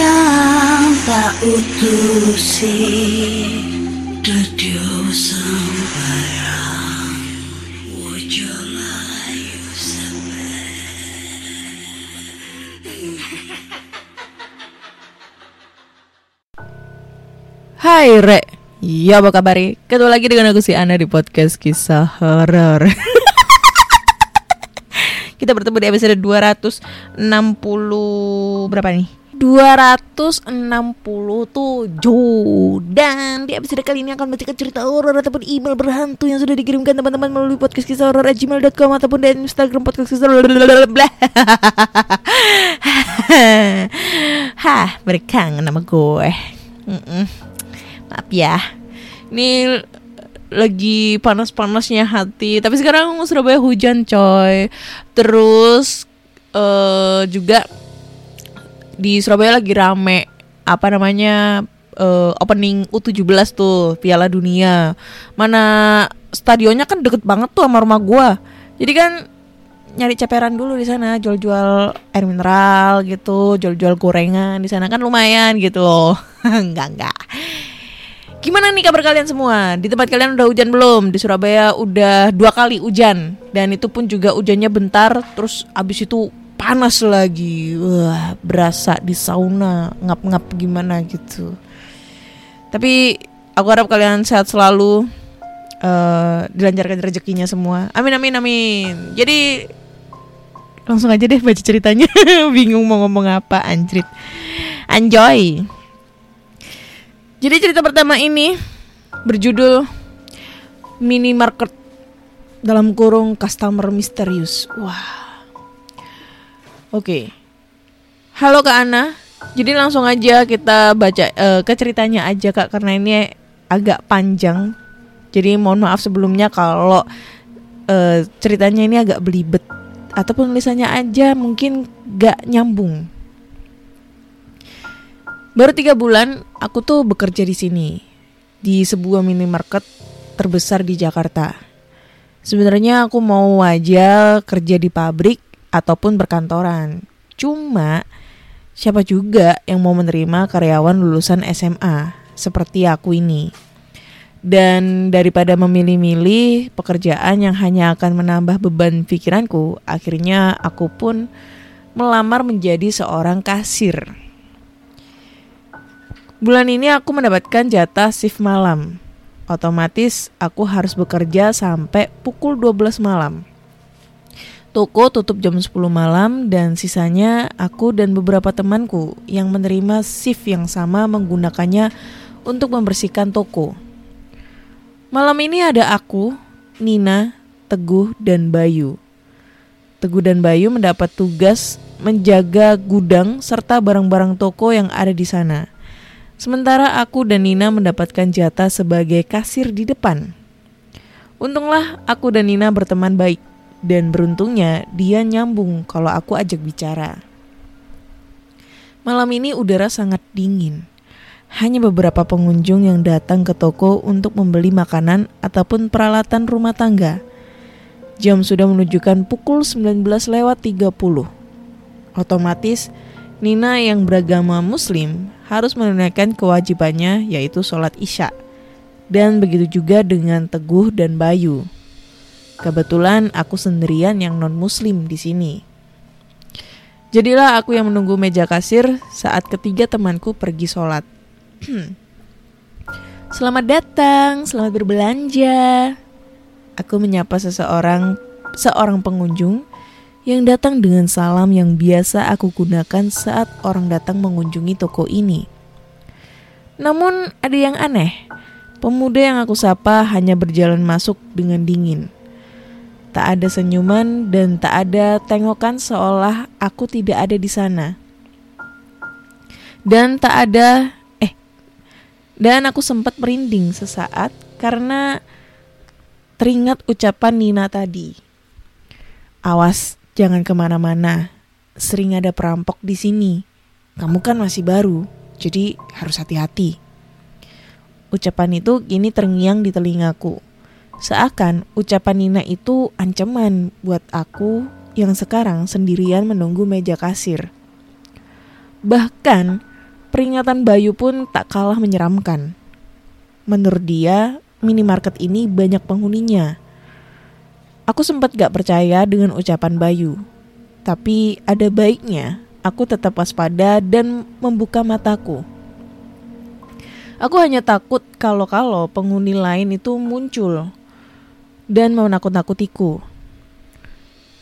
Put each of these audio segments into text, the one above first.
kang tak sambarang Wojo layu Hai Re Ya apa kabar? Ketemu lagi dengan aku si Ana di podcast kisah horor Kita bertemu di episode 260 Berapa nih? 267 Dan di episode kali ini akan membacakan cerita horor Ataupun email berhantu yang sudah dikirimkan teman-teman Melalui podcast kisah horor gmail.com Ataupun di Instagram podcast kisah horor. Hah, berkangen sama gue. Mm-mm. Maaf ya. Ini lagi panas-panasnya hati. Tapi sekarang Surabaya hujan coy. Terus eh juga di Surabaya lagi rame Apa namanya eh, Opening U17 tuh Piala Dunia. Mana stadionnya kan deket banget tuh sama rumah gua. Jadi kan nyari ceperan dulu di sana jual-jual air mineral gitu jual-jual gorengan di sana. Kan lumayan gitu loh. Enggak enggak. Gimana nih kabar kalian semua? Di tempat kalian udah hujan belum? Di Surabaya udah dua kali hujan. Dan itu pun juga hujannya bentar terus abis itu panas lagi wah berasa di sauna ngap-ngap gimana gitu tapi aku harap kalian sehat selalu eh dilancarkan rezekinya semua. Amin amin amin. Jadi langsung aja deh baca ceritanya. Bingung mau ngomong apa anjrit. Enjoy. Jadi cerita pertama ini berjudul Minimarket dalam kurung customer misterius. Wah. Oke. Halo Kak Ana. Jadi langsung aja kita baca eh, ke ceritanya aja Kak karena ini agak panjang. Jadi mohon maaf sebelumnya kalau eh, ceritanya ini agak belibet ataupun tulisannya aja mungkin gak nyambung. Baru tiga bulan aku tuh bekerja di sini di sebuah minimarket terbesar di Jakarta. Sebenarnya aku mau aja kerja di pabrik ataupun berkantoran. Cuma siapa juga yang mau menerima karyawan lulusan SMA seperti aku ini. Dan daripada memilih-milih pekerjaan yang hanya akan menambah beban pikiranku, akhirnya aku pun melamar menjadi seorang kasir. Bulan ini aku mendapatkan jatah shift malam. Otomatis aku harus bekerja sampai pukul 12 malam. Toko tutup jam 10 malam dan sisanya aku dan beberapa temanku yang menerima shift yang sama menggunakannya untuk membersihkan toko. Malam ini ada aku, Nina, Teguh, dan Bayu. Teguh dan Bayu mendapat tugas menjaga gudang serta barang-barang toko yang ada di sana. Sementara aku dan Nina mendapatkan jatah sebagai kasir di depan. Untunglah aku dan Nina berteman baik dan beruntungnya dia nyambung kalau aku ajak bicara. Malam ini udara sangat dingin. Hanya beberapa pengunjung yang datang ke toko untuk membeli makanan ataupun peralatan rumah tangga. Jam sudah menunjukkan pukul 19 lewat 30. Otomatis, Nina yang beragama muslim harus menunaikan kewajibannya yaitu sholat isya. Dan begitu juga dengan Teguh dan Bayu. Kebetulan aku sendirian yang non-muslim di sini. Jadilah aku yang menunggu meja kasir saat ketiga temanku pergi sholat. Selamat datang, selamat berbelanja. Aku menyapa seseorang, seorang pengunjung yang datang dengan salam yang biasa aku gunakan saat orang datang mengunjungi toko ini. Namun ada yang aneh. Pemuda yang aku sapa hanya berjalan masuk dengan dingin. Tak ada senyuman dan tak ada tengokan seolah aku tidak ada di sana. Dan tak ada eh dan aku sempat merinding sesaat karena teringat ucapan Nina tadi. Awas, jangan ke mana-mana. Sering ada perampok di sini. Kamu kan masih baru, jadi harus hati-hati. Ucapan itu kini terngiang di telingaku. Seakan ucapan Nina itu ancaman buat aku yang sekarang sendirian menunggu meja kasir. Bahkan peringatan Bayu pun tak kalah menyeramkan. Menurut dia, minimarket ini banyak penghuninya. Aku sempat gak percaya dengan ucapan Bayu. Tapi ada baiknya aku tetap waspada dan membuka mataku. Aku hanya takut kalau-kalau penghuni lain itu muncul dan menakut-nakutiku.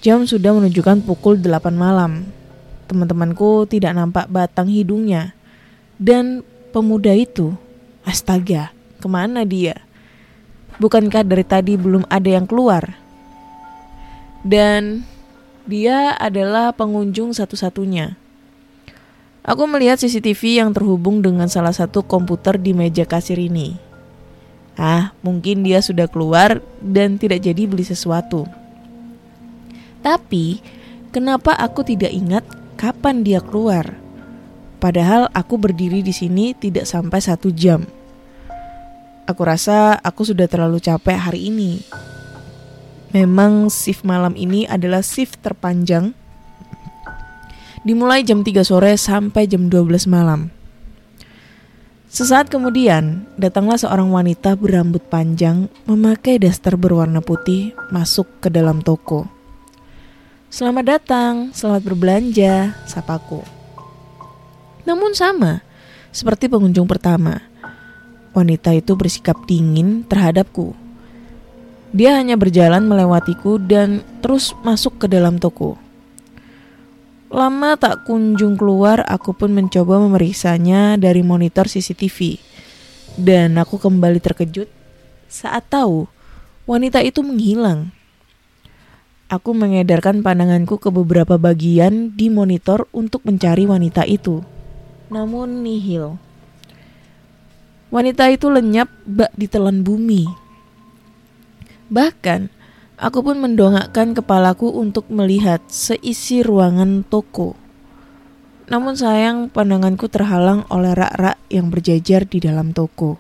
Jam sudah menunjukkan pukul 8 malam. Teman-temanku tidak nampak batang hidungnya. Dan pemuda itu, astaga, ke mana dia? Bukankah dari tadi belum ada yang keluar? Dan dia adalah pengunjung satu-satunya. Aku melihat CCTV yang terhubung dengan salah satu komputer di meja kasir ini. Ah, mungkin dia sudah keluar dan tidak jadi beli sesuatu. Tapi, kenapa aku tidak ingat kapan dia keluar? Padahal aku berdiri di sini tidak sampai satu jam. Aku rasa aku sudah terlalu capek hari ini. Memang shift malam ini adalah shift terpanjang. Dimulai jam 3 sore sampai jam 12 malam. Sesaat kemudian, datanglah seorang wanita berambut panjang memakai daster berwarna putih masuk ke dalam toko. Selamat datang, selamat berbelanja, sapaku. Namun sama, seperti pengunjung pertama. Wanita itu bersikap dingin terhadapku. Dia hanya berjalan melewatiku dan terus masuk ke dalam toko. Lama tak kunjung keluar, aku pun mencoba memeriksanya dari monitor CCTV. Dan aku kembali terkejut saat tahu wanita itu menghilang. Aku mengedarkan pandanganku ke beberapa bagian di monitor untuk mencari wanita itu. Namun nihil. Wanita itu lenyap bak ditelan bumi. Bahkan, aku pun mendongakkan kepalaku untuk melihat seisi ruangan toko. Namun sayang pandanganku terhalang oleh rak-rak yang berjajar di dalam toko.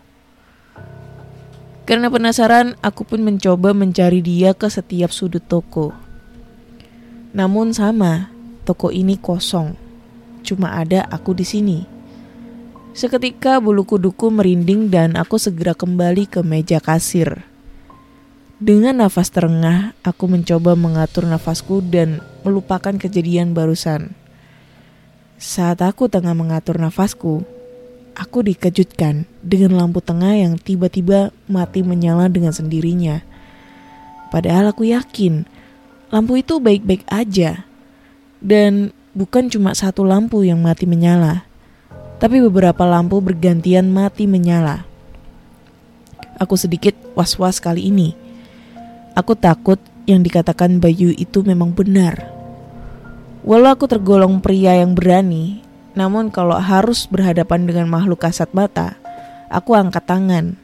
Karena penasaran, aku pun mencoba mencari dia ke setiap sudut toko. Namun sama, toko ini kosong. Cuma ada aku di sini. Seketika bulu kuduku merinding dan aku segera kembali ke meja kasir. Dengan nafas terengah, aku mencoba mengatur nafasku dan melupakan kejadian barusan. Saat aku tengah mengatur nafasku, aku dikejutkan dengan lampu tengah yang tiba-tiba mati menyala dengan sendirinya. Padahal aku yakin lampu itu baik-baik aja. Dan bukan cuma satu lampu yang mati menyala tapi beberapa lampu bergantian mati menyala. Aku sedikit was-was kali ini. Aku takut yang dikatakan Bayu itu memang benar. Walau aku tergolong pria yang berani, namun kalau harus berhadapan dengan makhluk kasat mata, aku angkat tangan.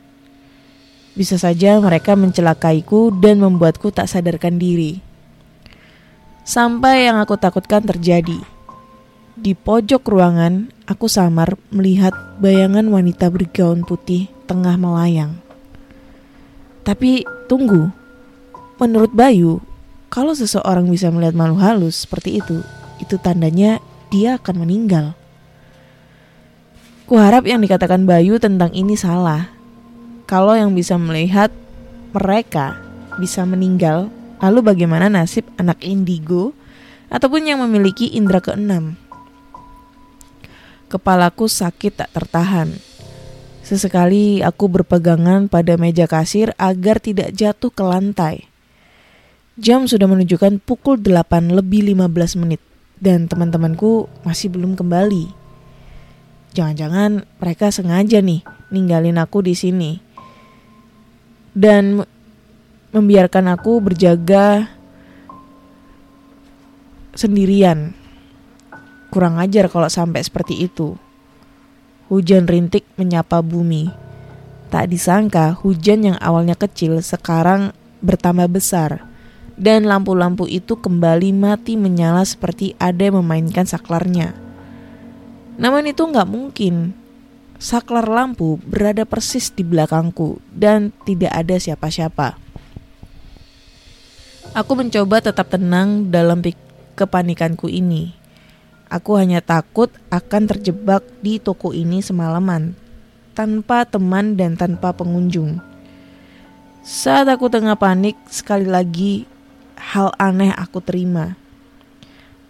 Bisa saja mereka mencelakaiku dan membuatku tak sadarkan diri. Sampai yang aku takutkan terjadi. Di pojok ruangan, aku samar melihat bayangan wanita bergaun putih tengah melayang. Tapi tunggu, menurut Bayu, kalau seseorang bisa melihat makhluk halus seperti itu, itu tandanya dia akan meninggal. Kuharap yang dikatakan Bayu tentang ini salah. Kalau yang bisa melihat mereka bisa meninggal, lalu bagaimana nasib anak indigo ataupun yang memiliki indera keenam? Kepalaku sakit tak tertahan. Sesekali aku berpegangan pada meja kasir agar tidak jatuh ke lantai. Jam sudah menunjukkan pukul 8 lebih 15 menit dan teman-temanku masih belum kembali. Jangan-jangan mereka sengaja nih ninggalin aku di sini. Dan membiarkan aku berjaga sendirian Kurang ajar kalau sampai seperti itu. Hujan rintik menyapa bumi. Tak disangka hujan yang awalnya kecil sekarang bertambah besar. Dan lampu-lampu itu kembali mati menyala seperti ada yang memainkan saklarnya. Namun itu nggak mungkin. Saklar lampu berada persis di belakangku dan tidak ada siapa-siapa. Aku mencoba tetap tenang dalam kepanikanku ini. Aku hanya takut akan terjebak di toko ini semalaman, tanpa teman dan tanpa pengunjung. Saat aku tengah panik, sekali lagi hal aneh aku terima.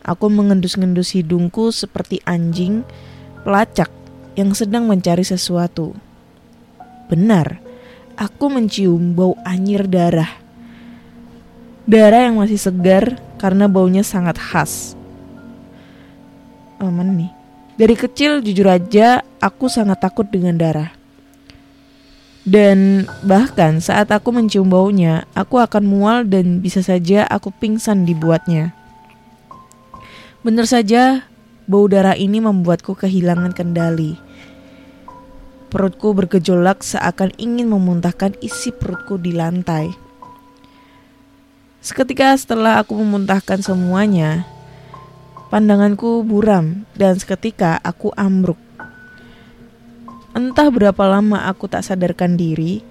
Aku mengendus-ngendus hidungku seperti anjing pelacak yang sedang mencari sesuatu. Benar, aku mencium bau anyir darah. Darah yang masih segar karena baunya sangat khas. Oh, nih? Dari kecil jujur aja aku sangat takut dengan darah. Dan bahkan saat aku mencium baunya, aku akan mual dan bisa saja aku pingsan dibuatnya. Benar saja, bau darah ini membuatku kehilangan kendali. Perutku bergejolak seakan ingin memuntahkan isi perutku di lantai. Seketika setelah aku memuntahkan semuanya, pandanganku buram dan seketika aku ambruk. Entah berapa lama aku tak sadarkan diri,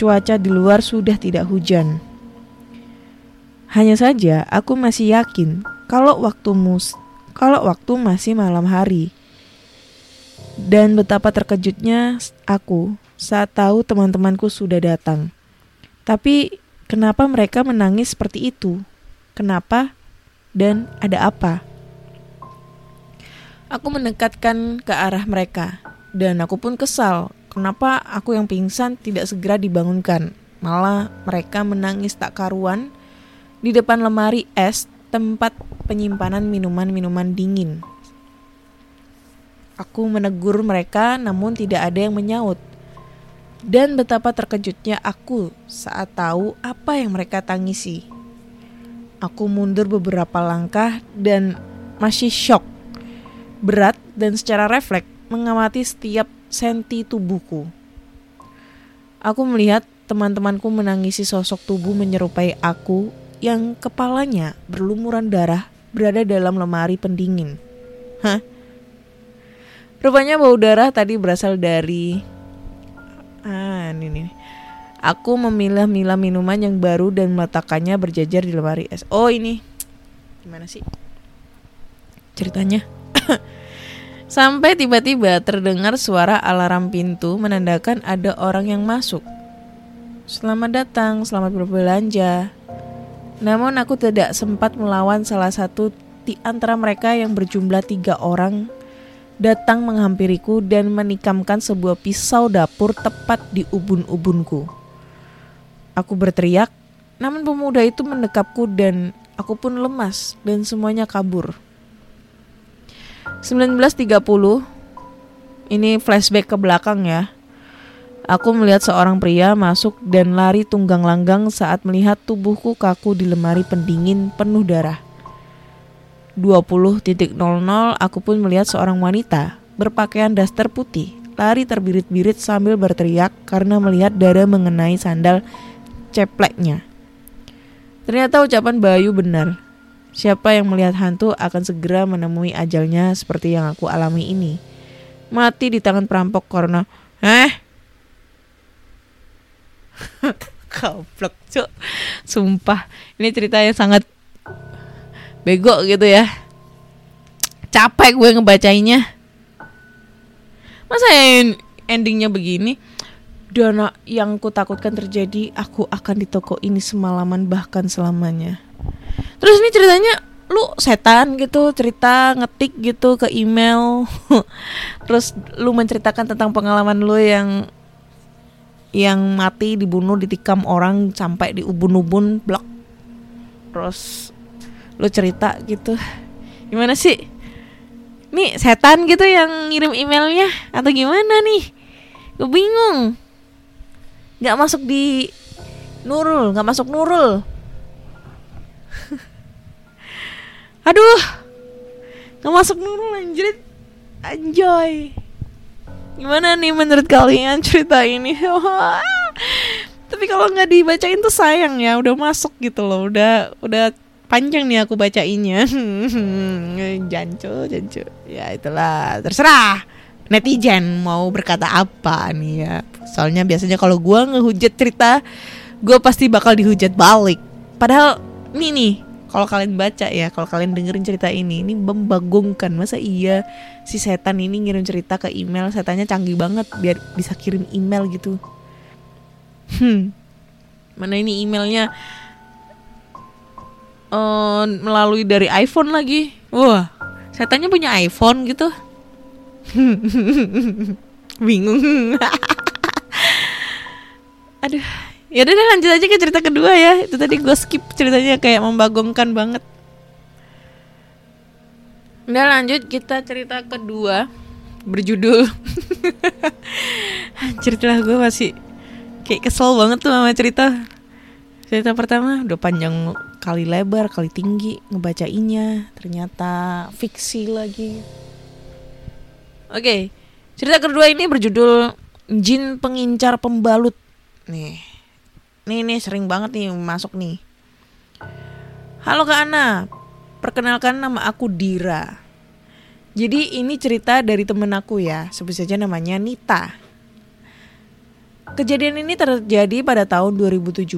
cuaca di luar sudah tidak hujan. Hanya saja aku masih yakin kalau waktu mus kalau waktu masih malam hari. Dan betapa terkejutnya aku saat tahu teman-temanku sudah datang. Tapi kenapa mereka menangis seperti itu? Kenapa? Dan ada apa? Aku mendekatkan ke arah mereka dan aku pun kesal. Kenapa aku yang pingsan tidak segera dibangunkan? Malah mereka menangis tak karuan di depan lemari es tempat penyimpanan minuman-minuman dingin. Aku menegur mereka namun tidak ada yang menyaut. Dan betapa terkejutnya aku saat tahu apa yang mereka tangisi. Aku mundur beberapa langkah dan masih shock. Berat dan secara refleks mengamati setiap senti tubuhku. Aku melihat teman-temanku menangisi sosok tubuh menyerupai aku yang kepalanya berlumuran darah berada dalam lemari pendingin. Hah? Rupanya bau darah tadi berasal dari ah ini nih. Aku memilah-milah minuman yang baru dan meletakkannya berjajar di lemari es. Oh ini gimana sih ceritanya? Sampai tiba-tiba terdengar suara alarm pintu menandakan ada orang yang masuk. Selamat datang, selamat berbelanja. Namun aku tidak sempat melawan salah satu di antara mereka yang berjumlah tiga orang datang menghampiriku dan menikamkan sebuah pisau dapur tepat di ubun-ubunku. Aku berteriak, namun pemuda itu mendekapku dan aku pun lemas dan semuanya kabur. 1930 ini flashback ke belakang ya. Aku melihat seorang pria masuk dan lari tunggang langgang saat melihat tubuhku kaku di lemari pendingin penuh darah. 20.00 aku pun melihat seorang wanita berpakaian daster putih lari terbirit-birit sambil berteriak karena melihat darah mengenai sandal cepleknya. Ternyata ucapan Bayu benar. Siapa yang melihat hantu akan segera menemui ajalnya seperti yang aku alami ini. Mati di tangan perampok karena, eh Goblok, Cuk. Sumpah, ini cerita yang sangat bego gitu ya. Capek gue ngebacainnya. Masa endingnya begini? Dana yang ku takutkan terjadi, aku akan di toko ini semalaman bahkan selamanya. Terus ini ceritanya lu setan gitu cerita ngetik gitu ke email. Terus lu menceritakan tentang pengalaman lu yang yang mati dibunuh ditikam orang sampai di ubun-ubun blok. Terus lu cerita gitu. Gimana sih? Nih setan gitu yang ngirim emailnya atau gimana nih? Gue bingung. Nggak masuk di Nurul nggak masuk Nurul aduh nggak masuk Nurul anjir anjoy Gimana nih menurut kalian cerita ini? Tapi kalau nggak dibacain tuh sayang ya, udah masuk gitu loh, udah udah panjang nih aku bacainnya. jancu, jancu. Ya itulah, terserah netizen mau berkata apa nih ya. Soalnya biasanya kalau gua ngehujat cerita, gua pasti bakal dihujat balik. Padahal ini nih, kalau kalian baca ya, kalau kalian dengerin cerita ini, ini membagongkan. Masa iya si setan ini ngirim cerita ke email, setannya canggih banget biar bisa kirim email gitu. Hmm, mana ini emailnya uh, melalui dari iPhone lagi. Wah, setannya punya iPhone gitu. Bingung. Aduh, ya udah deh, lanjut aja ke cerita kedua ya. Itu tadi gue skip ceritanya kayak membagongkan banget. Udah lanjut kita cerita kedua. Berjudul. Cerita gue masih kayak kesel banget tuh sama cerita. Cerita pertama udah panjang kali lebar kali tinggi ngebacainnya. Ternyata fiksi lagi. Oke cerita kedua ini berjudul jin pengincar pembalut. Nih nih nih sering banget nih masuk nih. Halo kak Ana. Perkenalkan nama aku Dira. Jadi ini cerita dari temen aku ya. Sebut saja namanya Nita. Kejadian ini terjadi pada tahun 2017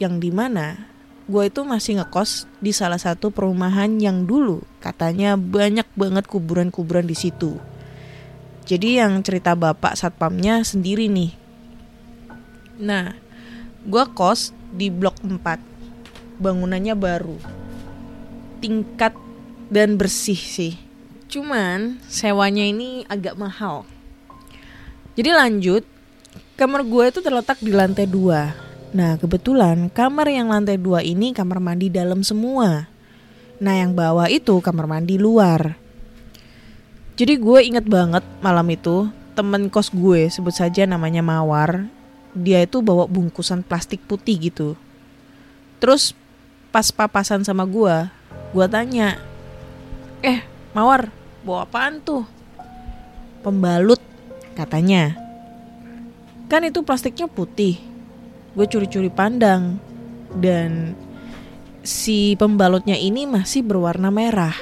yang di mana gue itu masih ngekos di salah satu perumahan yang dulu katanya banyak banget kuburan-kuburan di situ. Jadi yang cerita bapak satpamnya sendiri nih. Nah, gue kos di blok 4. Bangunannya baru. Tingkat dan bersih sih. Cuman sewanya ini agak mahal. Jadi lanjut, Kamar gue itu terletak di lantai dua. Nah kebetulan kamar yang lantai dua ini kamar mandi dalam semua. Nah yang bawah itu kamar mandi luar. Jadi gue inget banget malam itu temen kos gue sebut saja namanya Mawar. Dia itu bawa bungkusan plastik putih gitu. Terus pas papasan sama gue, gue tanya, eh Mawar bawa apaan tuh? Pembalut katanya. Kan itu plastiknya putih. Gue curi-curi pandang. Dan si pembalutnya ini masih berwarna merah.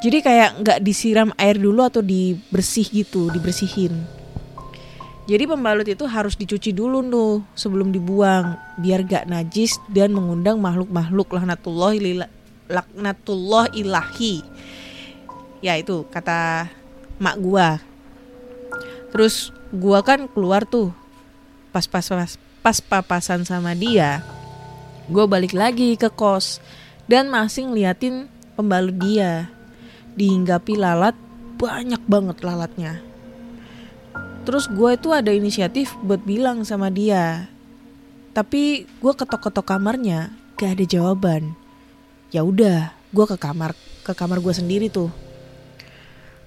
Jadi kayak nggak disiram air dulu atau dibersih gitu, dibersihin. Jadi pembalut itu harus dicuci dulu tuh sebelum dibuang biar gak najis dan mengundang makhluk-makhluk laknatullah laknatullah ilahi. Ya itu kata mak gua. Terus gua kan keluar tuh pas pas pas pas papasan sama dia gue balik lagi ke kos dan masih ngeliatin pembalut dia dihinggapi lalat banyak banget lalatnya terus gue itu ada inisiatif buat bilang sama dia. Tapi gue ketok-ketok kamarnya gak ada jawaban. Ya udah gue ke kamar ke kamar gue sendiri tuh.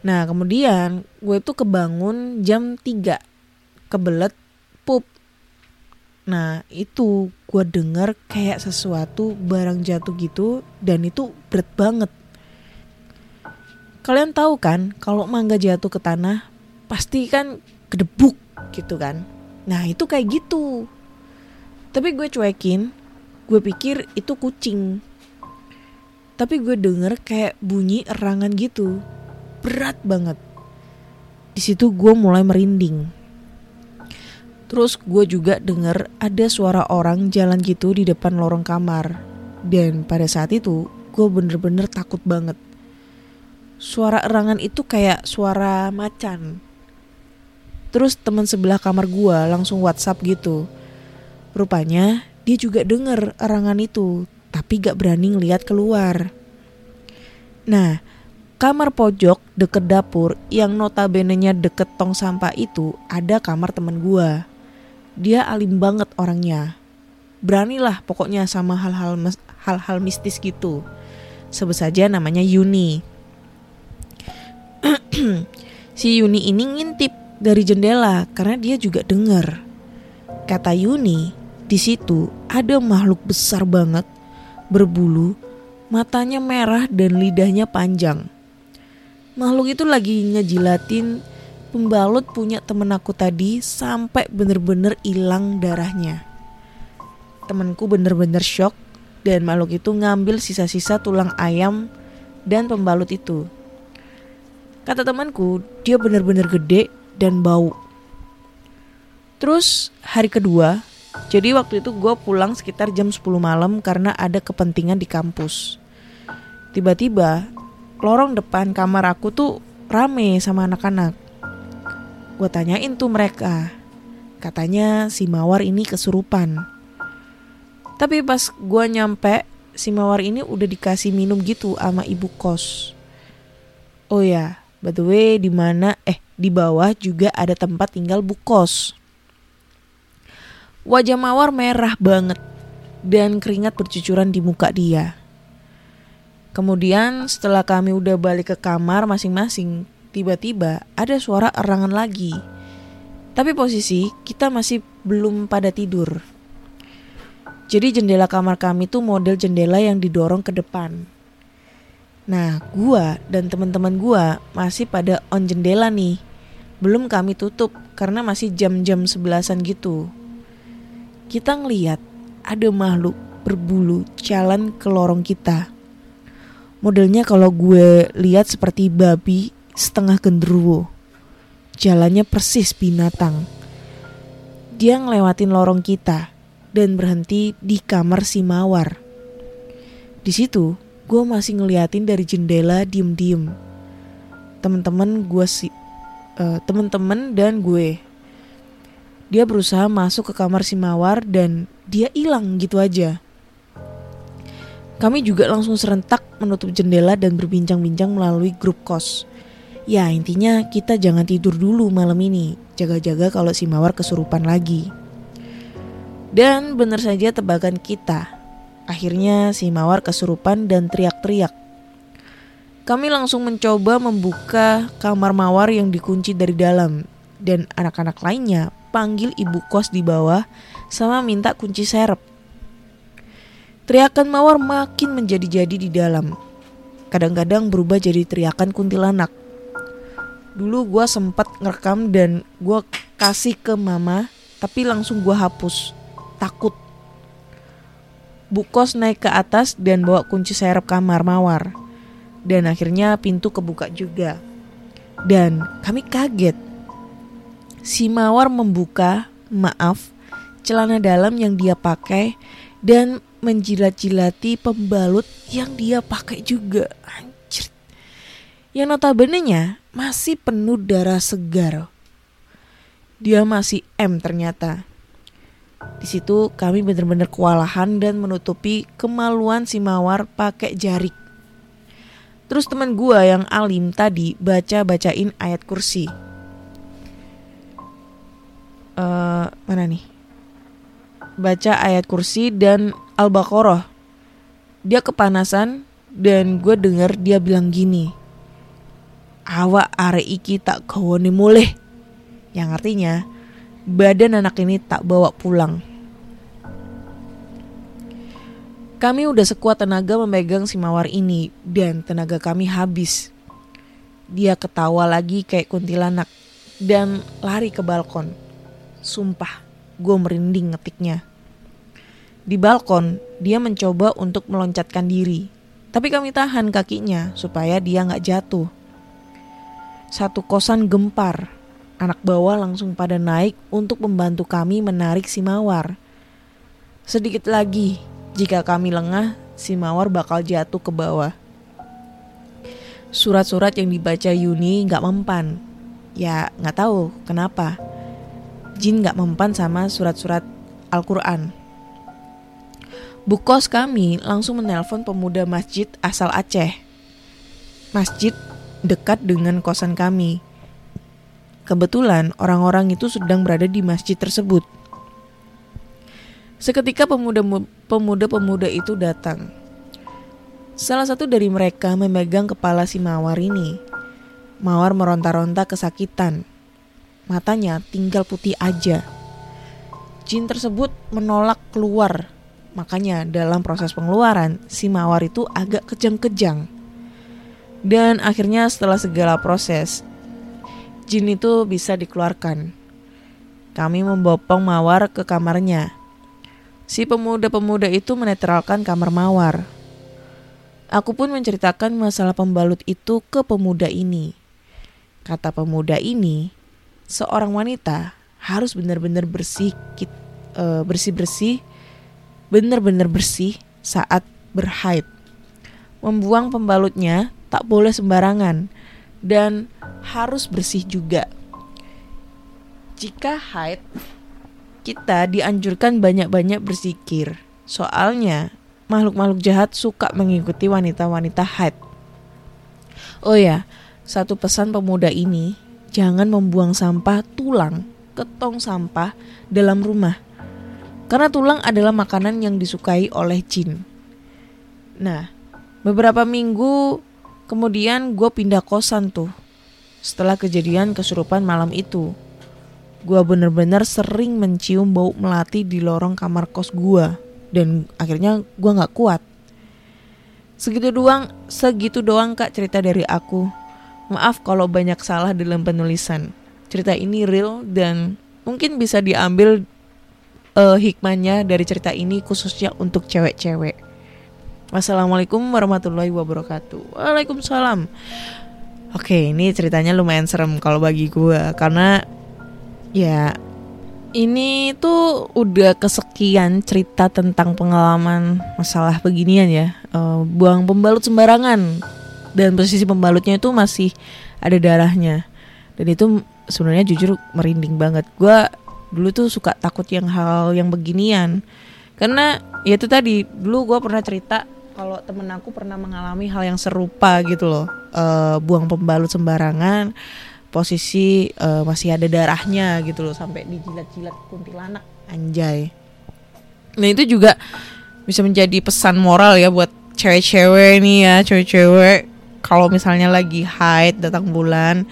Nah kemudian gue tuh kebangun jam 3 Kebelet pup. Nah itu gue denger kayak sesuatu barang jatuh gitu Dan itu berat banget. Kalian tahu kan kalau mangga jatuh ke tanah Pasti kan kedebuk gitu kan Nah itu kayak gitu Tapi gue cuekin Gue pikir itu kucing Tapi gue denger kayak bunyi erangan gitu berat banget. Di situ gue mulai merinding. Terus gue juga denger ada suara orang jalan gitu di depan lorong kamar. Dan pada saat itu gue bener-bener takut banget. Suara erangan itu kayak suara macan. Terus teman sebelah kamar gue langsung WhatsApp gitu. Rupanya dia juga denger erangan itu, tapi gak berani ngeliat keluar. Nah, kamar pojok deket dapur yang notabene-nya deket tong sampah itu ada kamar temen gua. Dia alim banget orangnya. Beranilah pokoknya sama hal-hal hal-hal mistis gitu. Sebut saja namanya Yuni. si Yuni ini ngintip dari jendela karena dia juga dengar. Kata Yuni, di situ ada makhluk besar banget, berbulu, matanya merah dan lidahnya panjang makhluk itu lagi ngejilatin pembalut punya temen aku tadi sampai bener-bener hilang darahnya. Temenku bener-bener shock dan makhluk itu ngambil sisa-sisa tulang ayam dan pembalut itu. Kata temanku, dia bener-bener gede dan bau. Terus hari kedua, jadi waktu itu gue pulang sekitar jam 10 malam karena ada kepentingan di kampus. Tiba-tiba, lorong depan kamar aku tuh rame sama anak-anak. Gue tanyain tuh mereka. Katanya si Mawar ini kesurupan. Tapi pas gue nyampe, si Mawar ini udah dikasih minum gitu sama ibu kos. Oh ya, by the way di mana eh di bawah juga ada tempat tinggal bu kos. Wajah Mawar merah banget dan keringat bercucuran di muka dia. Kemudian setelah kami udah balik ke kamar masing-masing, tiba-tiba ada suara erangan lagi. Tapi posisi kita masih belum pada tidur. Jadi jendela kamar kami tuh model jendela yang didorong ke depan. Nah, gua dan teman-teman gua masih pada on jendela nih. Belum kami tutup karena masih jam-jam sebelasan gitu kita ngeliat ada makhluk berbulu jalan ke lorong kita. Modelnya kalau gue lihat seperti babi setengah genderuwo. Jalannya persis binatang. Dia ngelewatin lorong kita dan berhenti di kamar si Mawar. Di situ, gue masih ngeliatin dari jendela diem-diem. Temen-temen gue si, uh, temen-temen dan gue dia berusaha masuk ke kamar si Mawar dan dia hilang gitu aja. Kami juga langsung serentak menutup jendela dan berbincang-bincang melalui grup kos. Ya intinya kita jangan tidur dulu malam ini, jaga-jaga kalau si Mawar kesurupan lagi. Dan benar saja tebakan kita. Akhirnya si Mawar kesurupan dan teriak-teriak. Kami langsung mencoba membuka kamar Mawar yang dikunci dari dalam dan anak-anak lainnya panggil ibu kos di bawah sama minta kunci serep. Teriakan mawar makin menjadi-jadi di dalam. Kadang-kadang berubah jadi teriakan kuntilanak. Dulu gue sempat ngerekam dan gue kasih ke mama, tapi langsung gue hapus. Takut. Bu kos naik ke atas dan bawa kunci serep kamar mawar. Dan akhirnya pintu kebuka juga. Dan kami kaget si Mawar membuka, maaf, celana dalam yang dia pakai dan menjilat-jilati pembalut yang dia pakai juga. Anjir. Yang notabene masih penuh darah segar. Dia masih M ternyata. Di situ kami benar-benar kewalahan dan menutupi kemaluan si Mawar pakai jarik. Terus teman gua yang alim tadi baca-bacain ayat kursi uh, mana nih? Baca ayat kursi dan Al-Baqarah. Dia kepanasan dan gue denger dia bilang gini. Awak are iki tak kawani mulih. Yang artinya badan anak ini tak bawa pulang. Kami udah sekuat tenaga memegang si mawar ini dan tenaga kami habis. Dia ketawa lagi kayak kuntilanak dan lari ke balkon. Sumpah, gue merinding ngetiknya. Di balkon, dia mencoba untuk meloncatkan diri. Tapi kami tahan kakinya supaya dia nggak jatuh. Satu kosan gempar. Anak bawah langsung pada naik untuk membantu kami menarik si mawar. Sedikit lagi, jika kami lengah, si mawar bakal jatuh ke bawah. Surat-surat yang dibaca Yuni nggak mempan. Ya nggak tahu kenapa jin gak mempan sama surat-surat Al-Quran. Bukos kami langsung menelpon pemuda masjid asal Aceh. Masjid dekat dengan kosan kami. Kebetulan orang-orang itu sedang berada di masjid tersebut. Seketika pemuda-pemuda itu datang. Salah satu dari mereka memegang kepala si Mawar ini. Mawar meronta-ronta kesakitan matanya tinggal putih aja. Jin tersebut menolak keluar, makanya dalam proses pengeluaran si mawar itu agak kejang-kejang. Dan akhirnya setelah segala proses, jin itu bisa dikeluarkan. Kami membopong Mawar ke kamarnya. Si pemuda-pemuda itu menetralkan kamar Mawar. Aku pun menceritakan masalah pembalut itu ke pemuda ini. Kata pemuda ini, seorang wanita harus benar-benar bersih, eh, bersih-bersih, benar-benar bersih saat berhaid. Membuang pembalutnya tak boleh sembarangan dan harus bersih juga. Jika haid, kita dianjurkan banyak-banyak berzikir. Soalnya, makhluk-makhluk jahat suka mengikuti wanita-wanita haid. Oh ya, satu pesan pemuda ini, jangan membuang sampah tulang ke tong sampah dalam rumah. Karena tulang adalah makanan yang disukai oleh jin. Nah, beberapa minggu kemudian gue pindah kosan tuh. Setelah kejadian kesurupan malam itu. Gue bener-bener sering mencium bau melati di lorong kamar kos gue. Dan akhirnya gue gak kuat. Segitu doang, segitu doang kak cerita dari aku. Maaf kalau banyak salah dalam penulisan. Cerita ini real dan mungkin bisa diambil eh, hikmahnya dari cerita ini khususnya untuk cewek-cewek. Wassalamualaikum warahmatullahi wabarakatuh. Waalaikumsalam. Oke, ini ceritanya lumayan serem kalau bagi gue karena ya ini tuh udah kesekian cerita tentang pengalaman masalah beginian ya. Eh, buang pembalut sembarangan dan posisi pembalutnya itu masih ada darahnya. Dan itu sebenarnya jujur merinding banget. Gue dulu tuh suka takut yang hal yang beginian. Karena ya itu tadi dulu gue pernah cerita kalau temen aku pernah mengalami hal yang serupa gitu loh. Eh, buang pembalut sembarangan posisi eh, masih ada darahnya gitu loh sampai dijilat-jilat kuntilanak anjay. Nah itu juga bisa menjadi pesan moral ya buat cewek-cewek nih ya cewek-cewek kalau misalnya lagi haid datang bulan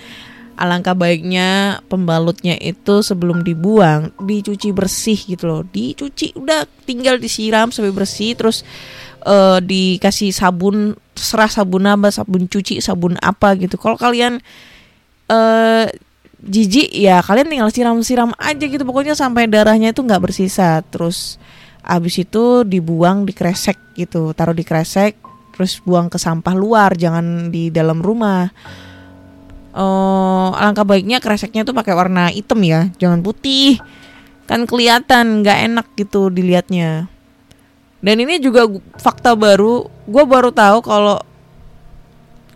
alangkah baiknya pembalutnya itu sebelum dibuang dicuci bersih gitu loh dicuci udah tinggal disiram sampai bersih terus eh, dikasih sabun serah sabun apa sabun cuci sabun apa gitu. Kalau kalian eh jijik ya kalian tinggal siram-siram aja gitu. Pokoknya sampai darahnya itu nggak bersisa. Terus abis itu dibuang di kresek gitu. Taruh di kresek terus buang ke sampah luar jangan di dalam rumah. Oh, alangkah baiknya kreseknya tuh pakai warna hitam ya, jangan putih. Kan kelihatan nggak enak gitu dilihatnya. Dan ini juga fakta baru, gue baru tahu kalau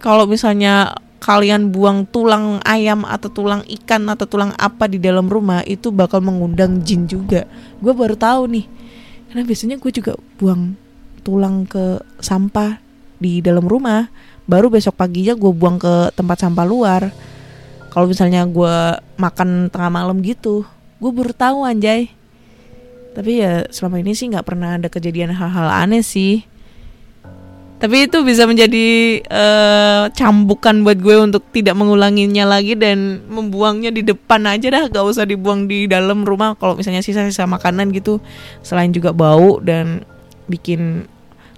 kalau misalnya kalian buang tulang ayam atau tulang ikan atau tulang apa di dalam rumah itu bakal mengundang jin juga. Gue baru tahu nih, karena biasanya gue juga buang tulang ke sampah di dalam rumah. Baru besok paginya gue buang ke tempat sampah luar. Kalau misalnya gue makan tengah malam gitu gue baru tahu anjay tapi ya selama ini sih nggak pernah ada kejadian hal-hal aneh sih tapi itu bisa menjadi eh, cambukan buat gue untuk tidak mengulanginya lagi dan membuangnya di depan aja dah gak usah dibuang di dalam rumah kalau misalnya sisa-sisa makanan gitu selain juga bau dan bikin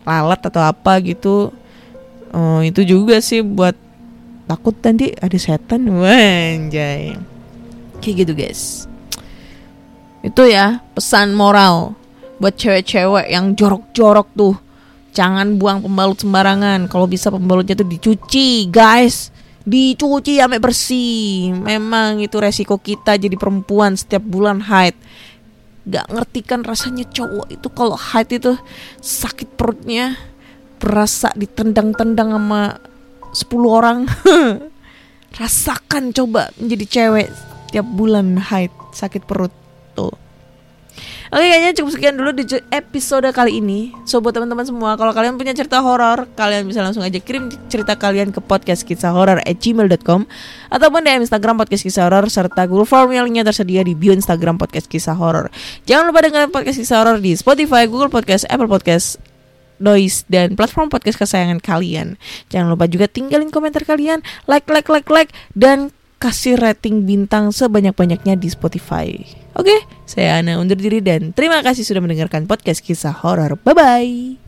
lalat atau apa gitu Oh, itu juga sih buat takut nanti ada setan wanjay. Kayak gitu guys. Itu ya pesan moral buat cewek-cewek yang jorok-jorok tuh. Jangan buang pembalut sembarangan. Kalau bisa pembalutnya tuh dicuci, guys. Dicuci sampai bersih. Memang itu resiko kita jadi perempuan setiap bulan haid. Gak ngerti kan rasanya cowok itu kalau haid itu sakit perutnya berasa ditendang-tendang sama 10 orang rasakan coba menjadi cewek tiap bulan haid sakit perut Oke kayaknya cukup sekian dulu di episode kali ini So buat teman-teman semua Kalau kalian punya cerita horor Kalian bisa langsung aja kirim cerita kalian ke podcast kisah at gmail.com Ataupun di Instagram podcast kisah horor Serta Google Form yang linknya tersedia di bio Instagram podcast kisah horor Jangan lupa dengerin podcast kisah horor di Spotify, Google Podcast, Apple Podcast Noise dan platform podcast kesayangan kalian. Jangan lupa juga tinggalin komentar kalian, like, like, like, like, dan kasih rating bintang sebanyak-banyaknya di Spotify. Oke, saya Ana undur diri dan terima kasih sudah mendengarkan podcast kisah horor. Bye bye.